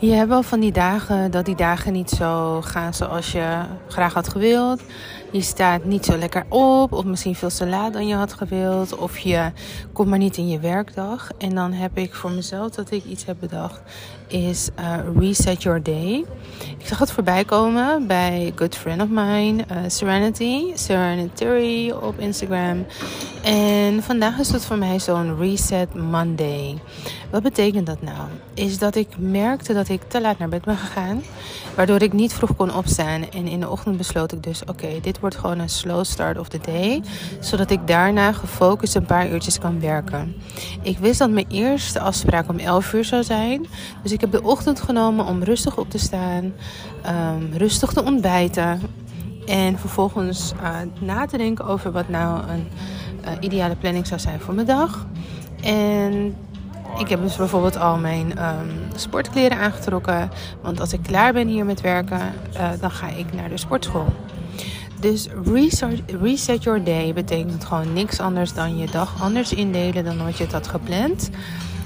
Je hebt wel van die dagen dat die dagen niet zo gaan zoals je graag had gewild. Je staat niet zo lekker op, of misschien veel te dan je had gewild, of je komt maar niet in je werkdag. En dan heb ik voor mezelf dat ik iets heb bedacht, is uh, Reset Your Day. Ik zag het voorbij komen bij Good Friend of Mine, uh, Serenity, Serenity op Instagram. En vandaag is het voor mij zo'n Reset Monday. Wat betekent dat nou? Is dat ik merkte dat ik te laat naar bed ben gegaan, waardoor ik niet vroeg kon opstaan. En in de ochtend besloot ik dus: oké, dit wordt gewoon een slow start of the day, zodat ik daarna gefocust een paar uurtjes kan werken. Ik wist dat mijn eerste afspraak om 11 uur zou zijn, dus ik heb de ochtend genomen om rustig op te staan, um, rustig te ontbijten. En vervolgens uh, na te denken over wat nou een uh, ideale planning zou zijn voor mijn dag. En ik heb dus bijvoorbeeld al mijn um, sportkleren aangetrokken. Want als ik klaar ben hier met werken, uh, dan ga ik naar de sportschool. Dus reset, reset your day betekent gewoon niks anders dan je dag anders indelen dan wat je het had gepland.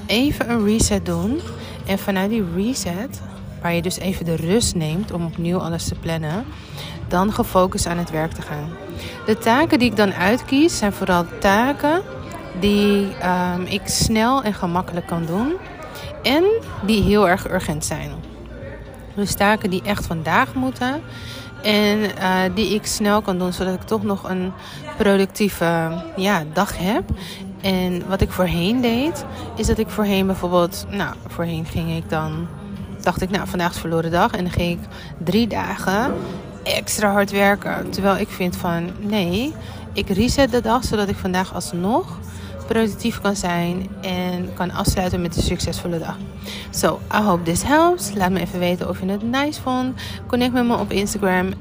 Even een reset doen. En vanuit die reset, waar je dus even de rust neemt om opnieuw alles te plannen, dan gefocust aan het werk te gaan. De taken die ik dan uitkies zijn vooral taken die um, ik snel en gemakkelijk kan doen en die heel erg urgent zijn. Dus taken die echt vandaag moeten en uh, die ik snel kan doen zodat ik toch nog een productieve ja, dag heb. En wat ik voorheen deed, is dat ik voorheen bijvoorbeeld, nou, voorheen ging ik dan, dacht ik, nou, vandaag is verloren dag. En dan ging ik drie dagen extra hard werken. Terwijl ik vind van, nee, ik reset de dag zodat ik vandaag alsnog productief kan zijn en kan afsluiten met een succesvolle dag. So, I hope this helps. Laat me even weten of je het nice vond. Connect met me op Instagram,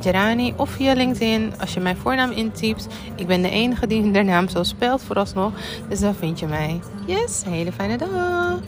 Gerani of via LinkedIn als je mijn voornaam intypt. Ik ben de enige die de naam zo spelt vooralsnog, dus dan vind je mij. Yes, hele fijne dag.